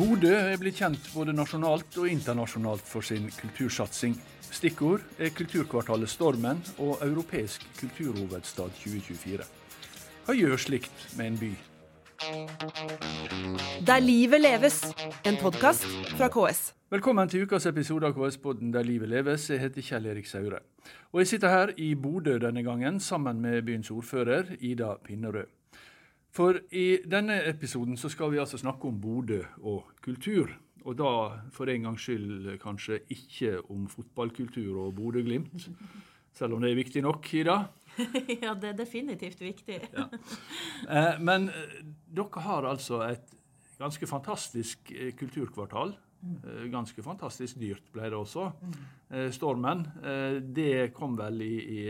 Bodø er blitt kjent både nasjonalt og internasjonalt for sin kultursatsing. Stikkord er kulturkvartalet Stormen og Europeisk kulturhovedstad 2024. Hva gjør slikt med en by? Der livet leves, en podkast fra KS. Velkommen til ukas episode av KS-podden Der livet leves. Jeg heter Kjell Erik Saure. Og jeg sitter her i Bodø denne gangen sammen med byens ordfører Ida Pinnerød. For i denne episoden så skal vi altså snakke om Bodø og kultur. Og da for en gangs skyld kanskje ikke om fotballkultur og Bodø-Glimt. Selv om det er viktig nok, Ida. ja, det er definitivt viktig. ja. Eh, men eh, dere har altså et ganske fantastisk eh, kulturkvartal ganske fantastisk dyrt ble det også. Mm. Stormen. Eh, det kom vel i, i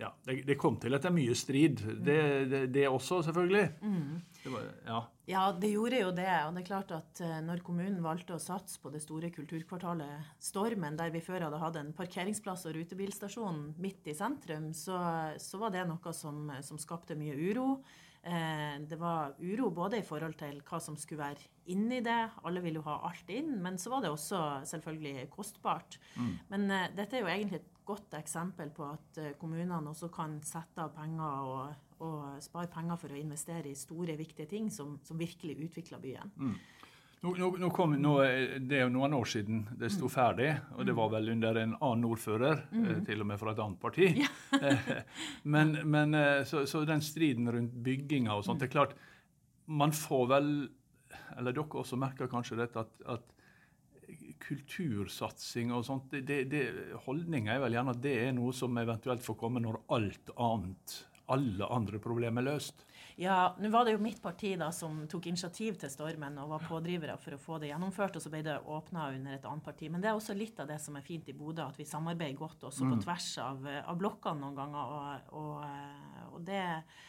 Ja, det, det, kom til etter mye strid. Det, det, det også, selvfølgelig. Mm. Var, ja. ja. det gjorde jo det. Og det er klart at når kommunen valgte å satse på det store kulturkvartalet Stormen, der vi før hadde hatt en parkeringsplass og rutebilstasjon midt i sentrum, så, så var det noe som, som skapte mye uro. Eh, det var uro både i forhold til hva som skulle være inni det, alle ville jo ha alt inn, men så var det også selvfølgelig kostbart. Mm. Men uh, dette er jo egentlig et godt eksempel på at uh, kommunene også kan sette av penger og, og, spare penger for å investere i store, viktige ting som, som virkelig utvikler byen. Mm. Nå, nå, nå kom, det er jo noen år siden det sto ferdig, og det var vel under en annen ordfører, mm. til og med fra et annet parti. Ja. men, men eh, så, så, den striden rundt bygginga og sånt, det er klart Man får vel, eller dere også merker kanskje dette, at, at kultursatsing og sånt, det, det, holdninga er vel gjerne at det er noe som eventuelt får komme når alt annet, alle andre problemer er løst. Ja, nå var det jo mitt parti da som tok initiativ til stormen og var pådrivere for å få det gjennomført, og så ble det åpna under et annet parti. Men det er også litt av det som er fint i Bodø, at vi samarbeider godt også mm. på tvers av, av blokkene noen ganger. og, og, og det eh,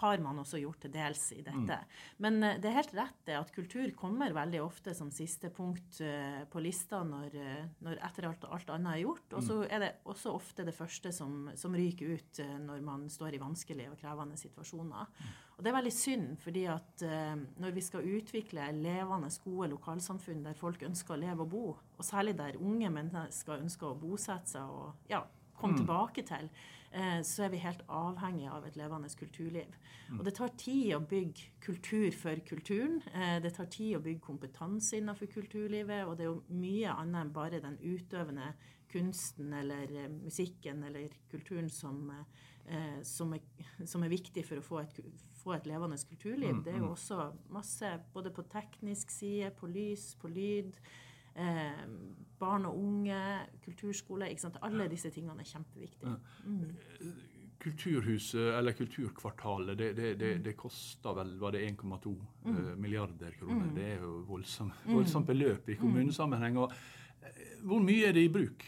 har man også gjort til dels i dette. Mm. Men eh, det er helt rett det at kultur kommer veldig ofte som siste punkt eh, på lista når, eh, når etter alt, alt, annet er gjort. Og så mm. er det også ofte det første som, som ryker ut eh, når man står i vanskelige og krevende situasjoner. Mm. Og det er veldig synd, fordi at eh, når vi skal utvikle levende, gode lokalsamfunn der folk ønsker å leve og bo, og særlig der unge mennesker ønsker å bosette seg og ja, komme mm. tilbake til, Eh, så er vi helt avhengige av et levende kulturliv. Mm. Og det tar tid å bygge kultur for kulturen. Eh, det tar tid å bygge kompetanse innenfor kulturlivet, og det er jo mye annet enn bare den utøvende kunsten eller eh, musikken eller kulturen som, som, er, som er, viktig for å få et, få et levende kulturliv. Mm, det er jo mm. også masse både på teknisk side, på lys, på lyd. Eh, barn og unge, kulturskole. ikke sant? Alle disse tingene er kjempeviktige. Mm. Kulturhuset, eller Kulturkvartalet, det, det, det, mm. det koster vel var det 1,2 mm. Eh, milliarder kroner. Mm. Det er jo voldsomt, mm. voldsomt beløp i mm. kommunesammenheng. og eh, Hvor mye er det i bruk?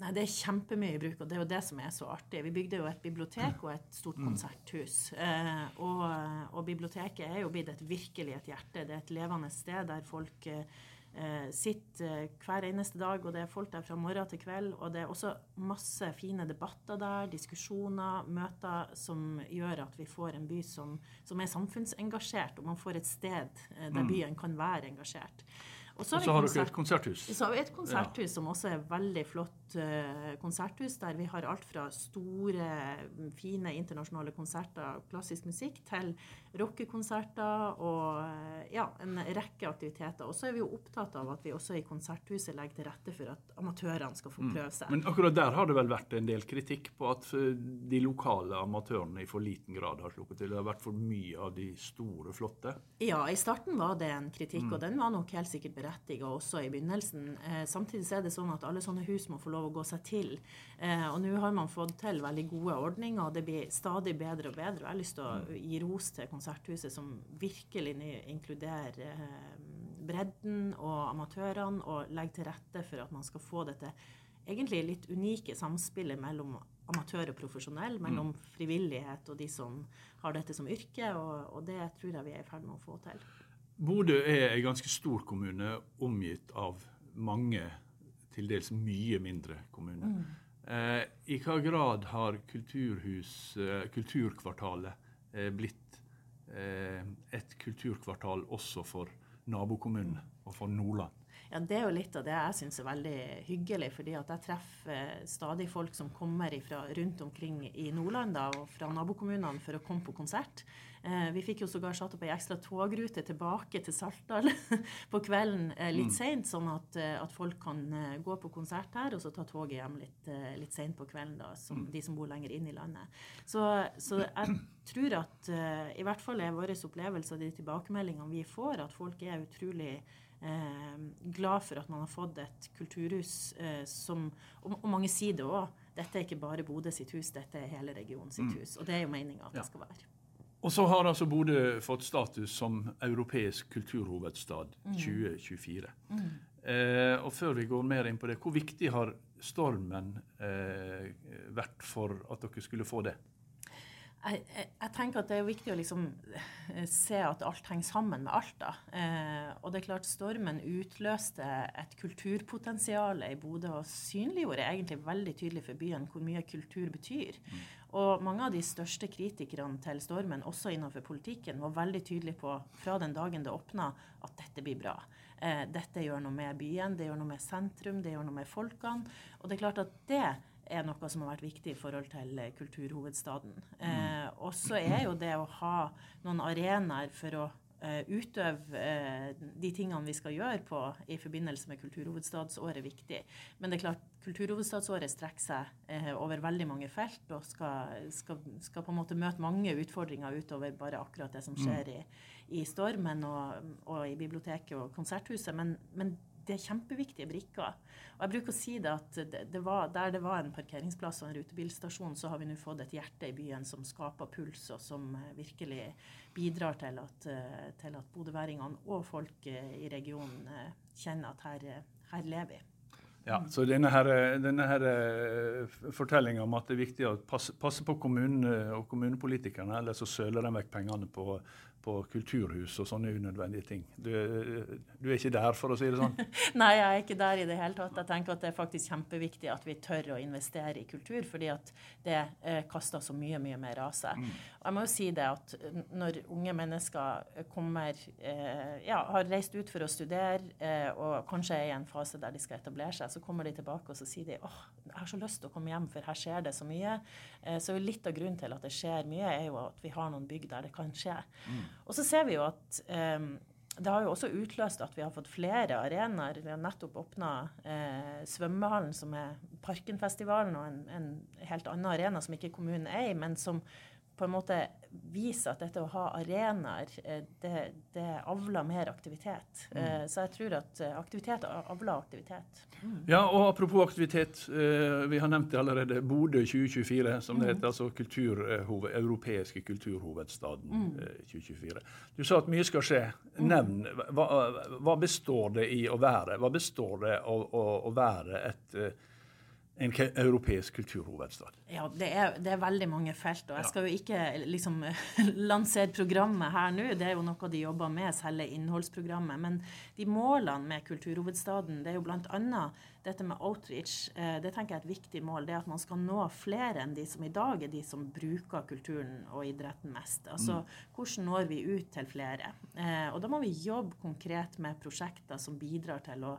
Nei, Det er kjempemye i bruk, og det er jo det som er så artig. Vi bygde jo et bibliotek og et stort konserthus. Eh, og, og, biblioteket er jo blitt et virkelig et hjerte. Det er et levende sted der folk sitter hver eneste dag, og det er folk der fra morgen til kveld. Og det er også masse fine debatter der, diskusjoner, møter, som gjør at vi får en by som, som er samfunnsengasjert, og man får et sted eh, der mm. byen kan være engasjert. Og så har, har dere et konserthus. Så har vi et konserthus ja. som også er veldig flott uh, konserthus, der vi har alt fra store, fine internasjonale konserter, klassisk musikk, til rockekonserter og uh, ja, en rekke aktiviteter. Og så er vi jo opptatt av at vi også i konserthuset legger til rette for at amatørene skal få mm. prøve seg. Mm. Men akkurat der har det vel vært en del kritikk på at eh, de lokale amatørene i for liten grad har sluppet til. Det har vært for mye av de store, flotte? Ja, i starten var det en kritikk, mm. og den var nok helt sikkert berettiga også i begynnelsen. Eh, samtidig er det sånn at alle sånne hus må få lov å gå seg til. Eh, og nå har man fått til veldig gode ordninger, og det blir stadig bedre og bedre. Og Jeg har lyst til å mm. gi ros til Konserthuset, som virkelig inkluderer eh, bredden og amatørene, og legger til rette for at man skal få dette egentlig litt unike samspillet mellom amatør og profesjonell, mellom mm. frivillighet og de som har dette som yrke, og, og det tror jeg vi er i ferd med å få til. Bodø er en ganske stor kommune omgitt av mange til dels mye mindre kommuner. Mm. Eh, I hva grad har kulturhus, eh, kulturkvartalet eh, blitt eh, et kulturkvartal også for nabokommunene? og for Nordland? Ja, Det er jo litt av det jeg syns er veldig hyggelig. fordi at jeg treffer stadig folk som kommer ifra rundt omkring i Nordland da, og fra nabokommunene for å komme på konsert. Eh, vi fikk jo sågar satt opp ei ekstra togrute tilbake til Saltdal på kvelden eh, litt mm. seint, sånn at, eh, at, folk kan eh, gå på konsert her og så ta toget hjem litt, eh, litt seint på kvelden, da, som mm. de som bor lenger inn i landet. Så, så jeg tror at eh, i hvert fall er vår opplevelse av de tilbakemeldingene vi får, at folk er utrolig eh, glad for at man har fått et kulturhus eh, som og, og, mange sier det òg. Dette er ikke bare Bodø sitt hus, dette er hele regionen sitt mm. hus. Og det er jo meninga at ja. det skal være. Og så har altså Bodø fått status som europeisk kulturhovedstad mm. 2024. Mm. Eh, og før vi går mer inn på det, hvor viktig har stormen eh, vært for at dere skulle få det? Jeg, jeg, jeg, tenker at det er viktig å liksom eh, se at alt henger sammen med alt. da. Eh, og det er klart Stormen utløste et kulturpotensial i Bodø og synliggjorde egentlig veldig tydelig for byen hvor mye kultur betyr. Mm. Og mange av de største kritikerne til Stormen, også innenfor politikken, var veldig tydelige på fra den dagen det åpna, at dette blir bra. Eh, dette gjør noe med byen, det gjør noe med sentrum, det gjør noe med folkene. Og det er klart at det er noe som har vært viktig i forhold til eh, kulturhovedstaden. Mm. Eh, og så er jo det å ha noen arenaer for å eh, utøve eh, de tingene vi skal gjøre på i forbindelse med kulturhovedstadsåret viktig. Men det er klart, kulturhovedstadsåret strekker seg eh, over veldig mange felt og skal, skal, skal, på en måte møte mange utfordringer utover bare akkurat det som mm. skjer i, i Stormen og, og, i biblioteket og konserthuset. Men, men det er kjempeviktige brikker. Og jeg bruker å si det at det, var, der det var en parkeringsplass og en rutebilstasjon, så har vi nå fått et hjerte i byen som skaper puls, og som eh, virkelig bidrar til at, eh, til at bodøværingene og folk eh, i regionen kjenner at her, her lever vi. Ja, så denne, her, denne fortellinga om at det er viktig å passe, passe på kommunene og kommunepolitikerne, ellers så søler de vekk pengene på på kulturhus og sånne unødvendige ting. Du, du, er ikke der, for å si det sånn? Nei, jeg er ikke der i det hele tatt. Jeg tenker at det er faktisk kjempeviktig at vi tør å investere i kultur, fordi at det eh, kaster så mye, mye mer av seg. Mm. Og jeg må jo si det at når unge mennesker kommer eh, ja, har reist ut for å studere eh, og kanskje er i en fase der de skal etablere seg, så kommer de tilbake og så sier de åh, jeg har så lyst til å komme hjem, for her skjer det så mye. Eh, så litt av grunnen til at det skjer mye, er jo at vi har noen bygg der det kan skje. Mm. Og så ser vi jo at um, det har jo også utløst at vi har fått flere arenaer. Vi har nettopp åpna eh, svømmehallen, som er Parkenfestivalen, og en, en, helt annen arena som ikke kommunen er i, men som på en måte vise at dette å ha arenaer, eh, det, det avler mer aktivitet. Mm. Eh, så jeg tror at eh, aktivitet avler aktivitet. Mm. Ja, og apropos aktivitet. Vi har nevnt det allerede. Bodø 2024, som det mm. heter. altså kulturhoved, Europeiske kulturhovedstaden mm. 2024. Du sa at mye skal skje. Mm. Nevn. Hva, hva, består det i å være? Hva består det å, å, å være et en europeisk kulturhovedstad? Ja, det er, det er, veldig mange felt. og Jeg skal jo ikke liksom lansere programmet her nå, det er jo noe de jobber med, selve innholdsprogrammet. Men de målene med kulturhovedstaden, det er jo bl.a. dette med outreach. Eh, det tenker jeg er et viktig mål. Det er at man skal nå flere enn de som i dag er de som bruker kulturen og idretten mest. Altså mm. hvordan når vi ut til flere? Eh, og da må vi jobbe konkret med prosjekter som bidrar til å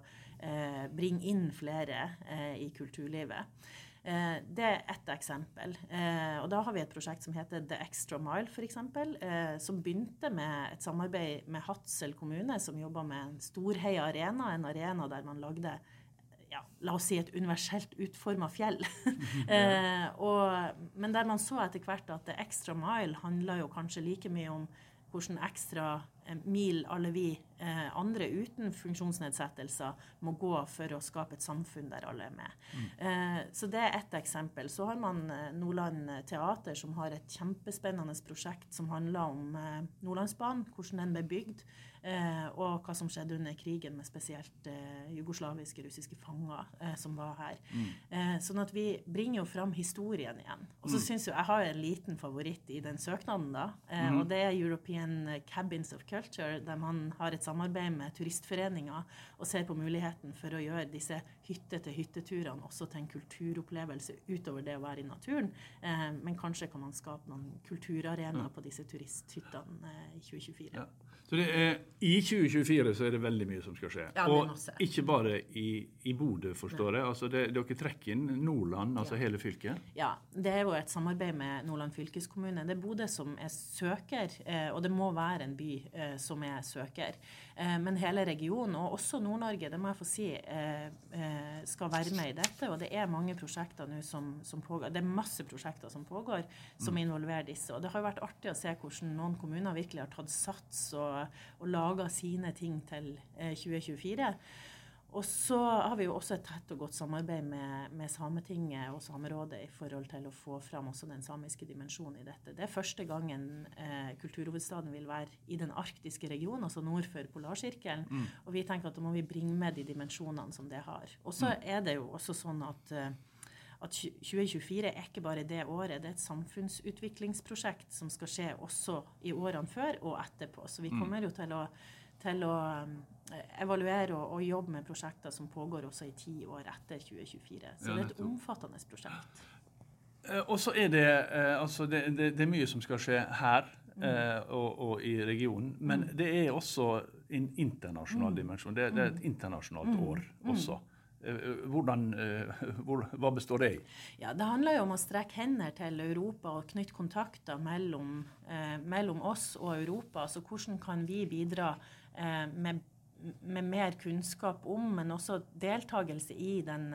bringe inn flere eh, i kulturlivet. Eh, det er ett eksempel. Eh, og da har vi et prosjekt som heter The Extra Mile, f.eks. Eh, som begynte med et samarbeid med Hadsel kommune, som jobba med en Storheia arena, en arena der man lagde ja, la oss si et universelt utforma fjell. eh, og, men der man så etter hvert at The Extra Mile handla jo kanskje like mye om hvordan ekstra eh, mil alle vi eh, andre uten funksjonsnedsettelser må gå for å skape et samfunn der alle er med. Mm. Eh, så det er ett eksempel. Så har man eh, Nordland Teater, som har et kjempespennende prosjekt som handler om eh, Nordlandsbanen, hvordan den ble bygd. Eh, og hva som skjedde under krigen med spesielt eh, jugoslaviske, russiske fanger eh, som var her. Mm. Eh, sånn at vi bringer jo fram historien igjen. Og så mm. syns jo jeg har en liten favoritt i den søknaden, da. Eh, mm. Og det er European Cabins of Culture, der man har et samarbeid med turistforeninger og ser på muligheten for å gjøre disse hytte-til-hytteturene også til en kulturopplevelse utover det å være i naturen. Eh, men kanskje kan man skape noen kulturarenaer på disse turisthyttene i 2024. Ja. Så er, I 2024 så er det veldig mye som skal skje. Ja, og ikke bare i, i Bodø, forstår jeg. Altså det, dere trekker inn Nordland, altså ja. hele fylket? Ja, det er jo et samarbeid med Nordland fylkeskommune. Det er Bodø som er søker, eh, og det må være en by eh, som er søker. Eh, men hele regionen, og også Nord-Norge, det må jeg få si, skal være med i dette. Og det er mange prosjekter nå som, som, pågår. Det er masse prosjekter som pågår, som mm. involverer disse. Og det har jo vært artig å se hvordan noen kommuner virkelig har tatt sats og og laga sine ting til 2024. Eh, og så har vi jo også et tett og godt samarbeid med, med, Sametinget og Samerådet i forhold til å få fram også den samiske dimensjonen i dette. Det er første gangen eh, kulturhovedstaden vil være i den arktiske regionen, altså nord for Polarsirkelen. Mm. Og vi tenker at da må vi bringe med de dimensjonene som det har. Og så mm. er det jo også sånn at eh, at 2024 er ikke bare det året, det er et samfunnsutviklingsprosjekt som skal skje også i årene før og etterpå. Så vi mm. kommer jo til å, til å eh, evaluere og, og, jobbe med prosjekter som pågår også i ti år etter 2024. Så det er et omfattende prosjekt. Eh, og så er det, eh, altså det, det, det, er mye som skal skje her mm. og, og, i regionen. Men mm. det er også en internasjonal mm. dimensjon. Det, det, er et internasjonalt år også. Eh, hvordan, eh, hva består det i? Ja, Det handler jo om å strekke hender til Europa og knytte kontakter mellom, eh, mellom oss og Europa. Så hvordan kan vi bidra med, med, mer kunnskap om, men også deltakelse i den,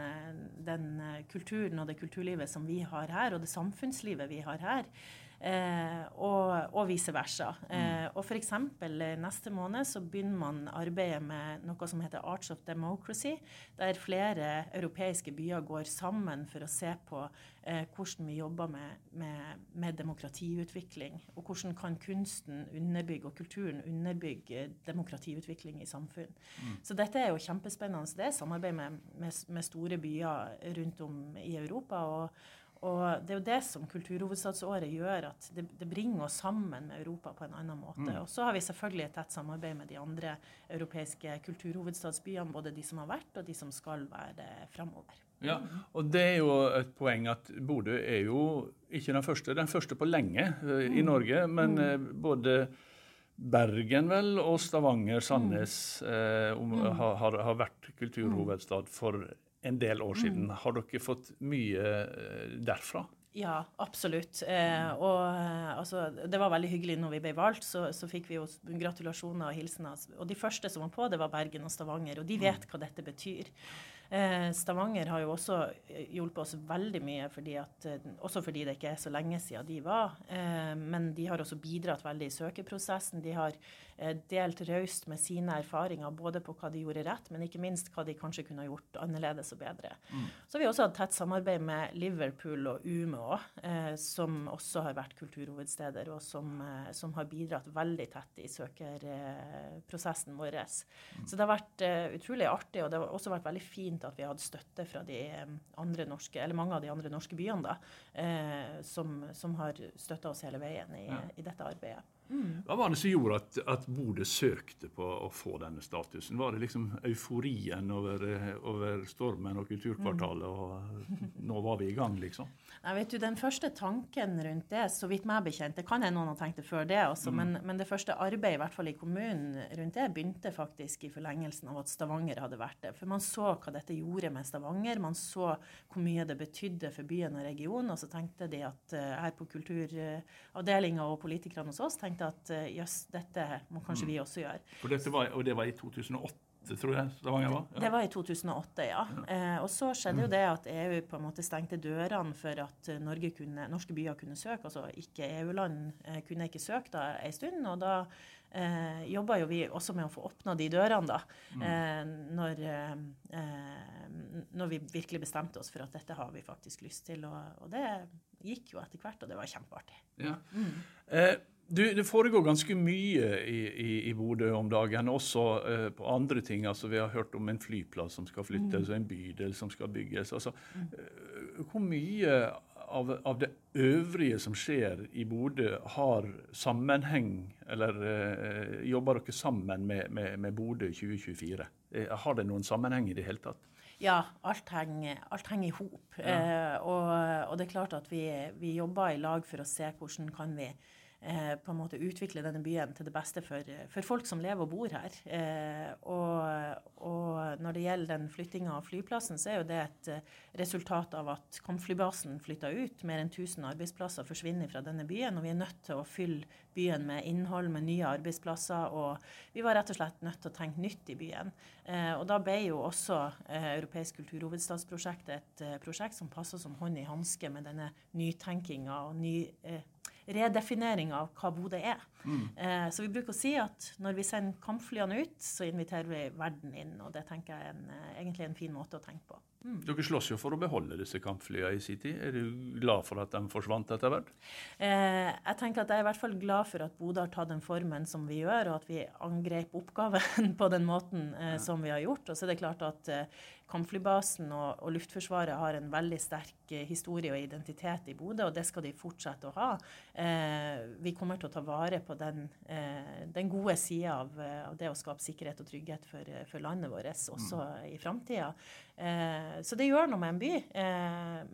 den, kulturen og det kulturlivet som vi har her, og det samfunnslivet vi har her. Eh, og, og, vice versa. Mm. Eh, og f.eks. Eh, neste måned så begynner man arbeidet med noe som heter Arts of Democracy, der flere europeiske byer går sammen for å se på hvordan vi jobber med, med, med, demokratiutvikling. Og hvordan kan kunsten underbygge, og kulturen underbygge demokratiutvikling i samfunn. Mm. Så dette er jo kjempespennende. Det er samarbeid med, med, med store byer rundt om i Europa. og og det er jo det som kulturhovedstadsåret gjør, at det, det, bringer oss sammen med Europa på en annen måte. Mm. Og så har vi selvfølgelig et tett samarbeid med de andre europeiske kulturhovedstadsbyene, både de som har vært, og de som skal være framover. Ja, og det er jo et poeng at Bodø er jo ikke den første, den første på lenge i mm. Norge, men uh, både Bergen vel og Stavanger, Sandnes uh, om, mm. har, har, vært kulturhovedstad for en del år siden. Mm. Har dere fått mye eh, derfra? Ja, absolutt. Eh, og eh, altså, det var veldig hyggelig når vi ble valgt. Så, så fikk vi jo gratulasjoner og hilsener. Og de første som var på, det var Bergen og Stavanger. Og de vet mm. hva dette betyr. Eh, Stavanger har jo også eh, hjulpet oss veldig mye, fordi at, også fordi det ikke er så lenge siden de var. Eh, men de har også bidratt veldig i søkeprosessen. De har delt raust med sine erfaringer, både på hva de gjorde rett, men ikke minst hva de kanskje kunne gjort annerledes og bedre. Mm. Så har vi også hatt tett samarbeid med Liverpool og Umeå, eh, som også har vært kulturhovedsteder, og som, eh, som har bidratt veldig tett i søkerprosessen vår. Mm. Så det har vært eh, utrolig artig, og det har også vært veldig fint at vi har hatt støtte fra de eh, andre norske, eller mange av de andre norske byene, da, eh, som, som, har støtta oss hele veien i, ja. i dette arbeidet. Mm. Hva var det som gjorde at, at Bodø søkte på å få denne statusen? Var det liksom euforien over, over stormen og kulturkvartalet, og nå var vi i gang, liksom? Nei, vet du, Den første tanken rundt det, så vidt meg bekjent, det kan jeg noen har tenkt det før det også, mm. men, men, det første arbeidet i hvert fall i kommunen rundt det begynte faktisk i forlengelsen av at Stavanger hadde vært det. For man så hva dette gjorde med Stavanger, man så hvor mye det betydde for byen og regionen, og så tenkte de at uh, her på kulturavdelinga og politikerne hos oss tenkte tenkte at eh, jøss, dette må kanskje vi mm. også gjøre. Var, og det var i 2008? tror jeg Stavanger var? Ja. Det var i 2008, ja. ja. Eh, og så skjedde jo mm. det at EU på en måte stengte dørene for at Norge kunne, norske byer kunne søke. Altså ikke EU-land eh, kunne ikke søke da en stund. Og da eh, jobba jo vi også med å få åpna de dørene, da. Mm. Eh, når, eh, når, vi virkelig bestemte oss for at dette har vi faktisk lyst til. Og, og det gikk jo etter hvert, og det var kjempeartig. Ja. Mm. Du, det foregår ganske mye i, i, i Bodø om dagen, også uh, på andre ting. Altså, vi har hørt om en flyplass som skal flyttes, mm. en bydel som skal bygges. Altså, uh, hvor mye av, av, det øvrige som skjer i Bodø, har sammenheng, eller uh, jobber dere sammen med, med, med Bodø 2024? Har det noen sammenheng i det hele tatt? Ja, alt henger, alt henger i hop. Ja. Og, og, det er klart at vi, vi, jobber i lag for å se hvordan kan vi eh, på en måte utvikle denne byen til det beste for, for folk som lever og bor her. Eh, og, og, når det gjelder den flyttinga av flyplassen, så er jo det et eh, resultat av at kampflybasen flytta ut. Mer enn 1000 arbeidsplasser forsvinner fra denne byen, og vi er nødt til å fylle byen med innhold, med nye arbeidsplasser. Og vi var rett og slett nødt til å tenke nytt i byen. Eh, og da ble jo også eh, Europeisk kulturhovedstadsprosjekt et eh, prosjekt som passer som hånd i hanske med denne nytenkinga og ny eh, redefinering av hva Bodø er. Mm. Eh, så vi bruker å si at når vi sender kampflyene ut, så inviterer vi verden inn. Og det tenker jeg er en, eh, egentlig en fin måte å tenke på. Mm. Dere slåss jo for å beholde disse kampflyene i sin tid. Er du glad for at de forsvant etter hvert? Eh, jeg tenker at jeg er i hvert fall glad for at Bodø har tatt den formen som vi gjør, og at vi angrep oppgaven på den måten eh, som vi har gjort. Og så er det klart at eh, Kampflybasen og, og, Luftforsvaret har en veldig sterk eh, historie og identitet i Bodø, og det skal de fortsette å ha. Eh, vi kommer til å ta vare på den, eh, den gode sida av, eh, av, det å skape sikkerhet og trygghet for, eh, for landet vårt også mm. i framtida. Eh, så det gjør noe med en by.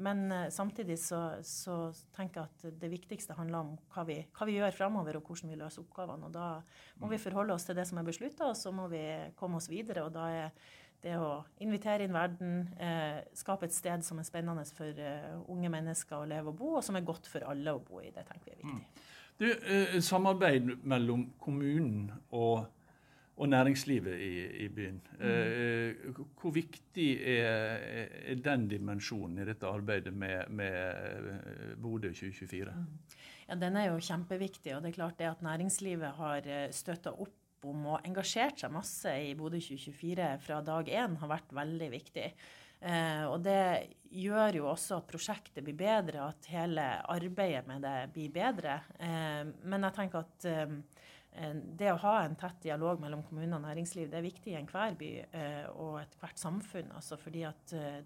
men samtidig så, så, tenker jeg at det viktigste handler om hva vi, hva vi gjør framover, og hvordan vi løser oppgavene. Og da må vi forholde oss til det som er beslutta, og så må vi komme oss videre. og da er det å invitere inn verden, eh, skape et sted som er spennende for eh, unge mennesker å leve og bo, og som er godt for alle å bo i. Det tenker vi er viktig. Mm. Du, eh, samarbeid mellom kommunen og, og næringslivet i, i byen. Mm. Eh, hvor viktig er, er, den dimensjonen i dette arbeidet med, med eh, Bodø 2024? Mm. Ja, Den er jo kjempeviktig. og det er klart det at Næringslivet har eh, støtta opp om og engasjert seg masse i Bodø 2024 fra dag én, har vært veldig viktig. Eh, og det gjør jo også at prosjektet blir bedre, at hele arbeidet med det blir bedre. Eh, men jeg tenker at eh, det å ha en tett dialog mellom kommune og næringsliv det er viktig i enhver by eh, og ethvert samfunn. Altså fordi at eh,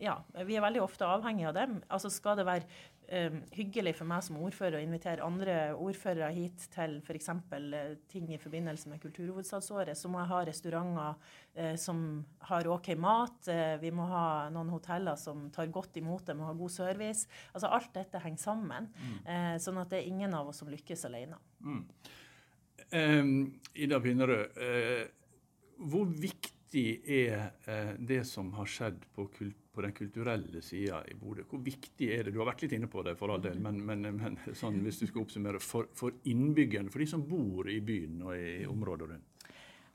ja, vi er veldig ofte avhengig av dem. Altså Skal det være um, hyggelig for meg som ordfører å invitere andre ordførere hit til f.eks. Uh, eh, ting i forbindelse med kulturhovedstadsåret, så må jeg ha restauranter uh, som har OK mat. Uh, vi må ha noen hoteller som tar godt imot dem og har god service. Altså Alt dette henger sammen, mm. sånn at det er ingen av oss som lykkes alene. Mm. Um, Ida Pinnerød, hvor viktig er det som har skjedd på kultur på den kulturelle sida i Bodø. Hvor viktig er det? Du har vært litt inne på det, for all del, men, men, men sånn, hvis du skal oppsummere, for, for innbyggerne, for de som bor i byen og i området rundt?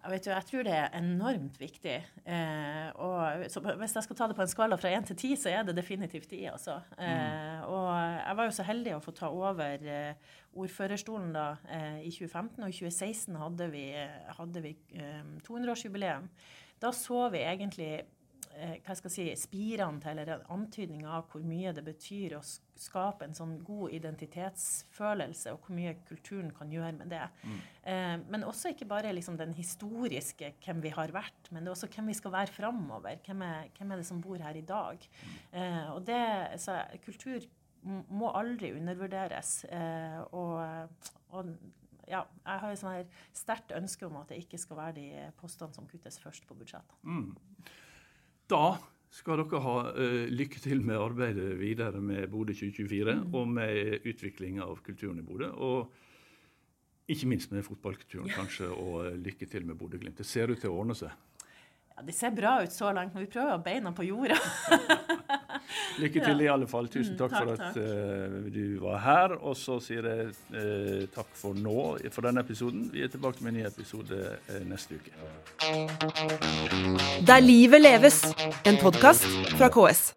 Jeg, vet jo, jeg tror det er enormt viktig. Eh, og hvis jeg skal ta det på en skala fra én til ti, så er det definitivt de, Altså. Eh, mm. Og jeg var jo så heldig å få ta over eh, ordførerstolen da eh, i 2015, og i 2016 hadde vi, hadde vi 200-årsjubileum. Eh, da så vi egentlig Eh, hva skal jeg si, spirene til, eller antydninga antydning av hvor mye det betyr å skape en sånn god identitetsfølelse, og hvor mye kulturen kan gjøre med det. Mm. Eh, men også ikke bare liksom den historiske hvem vi har vært, men det er også hvem vi skal være framover. Hvem, hvem, er det som bor her i dag? Mm. Eh, og det, så Kultur må aldri undervurderes. Eh, og, og ja, jeg har et sånn sterkt ønske om at det ikke skal være de postene som kuttes først på budsjettene. Mm. Da skal dere ha uh, lykke til med arbeidet videre med Bodø 2024 mm. og med utvikling av kulturen i Bodø. Og ikke minst med fotballkulturen, kanskje, og uh, lykke til med Bodø-Glimt. Det ser ut til å ordne seg. Ja, Det ser bra ut så langt, men vi prøver å ha beina på jorda. Lykke til i alle fall. Tusen mm, takk, takk for at uh, du var her. Og så sier jeg uh, takk for nå for denne episoden. Vi er tilbake med en ny episode uh, neste uke. Der livet leves, en podkast fra KS.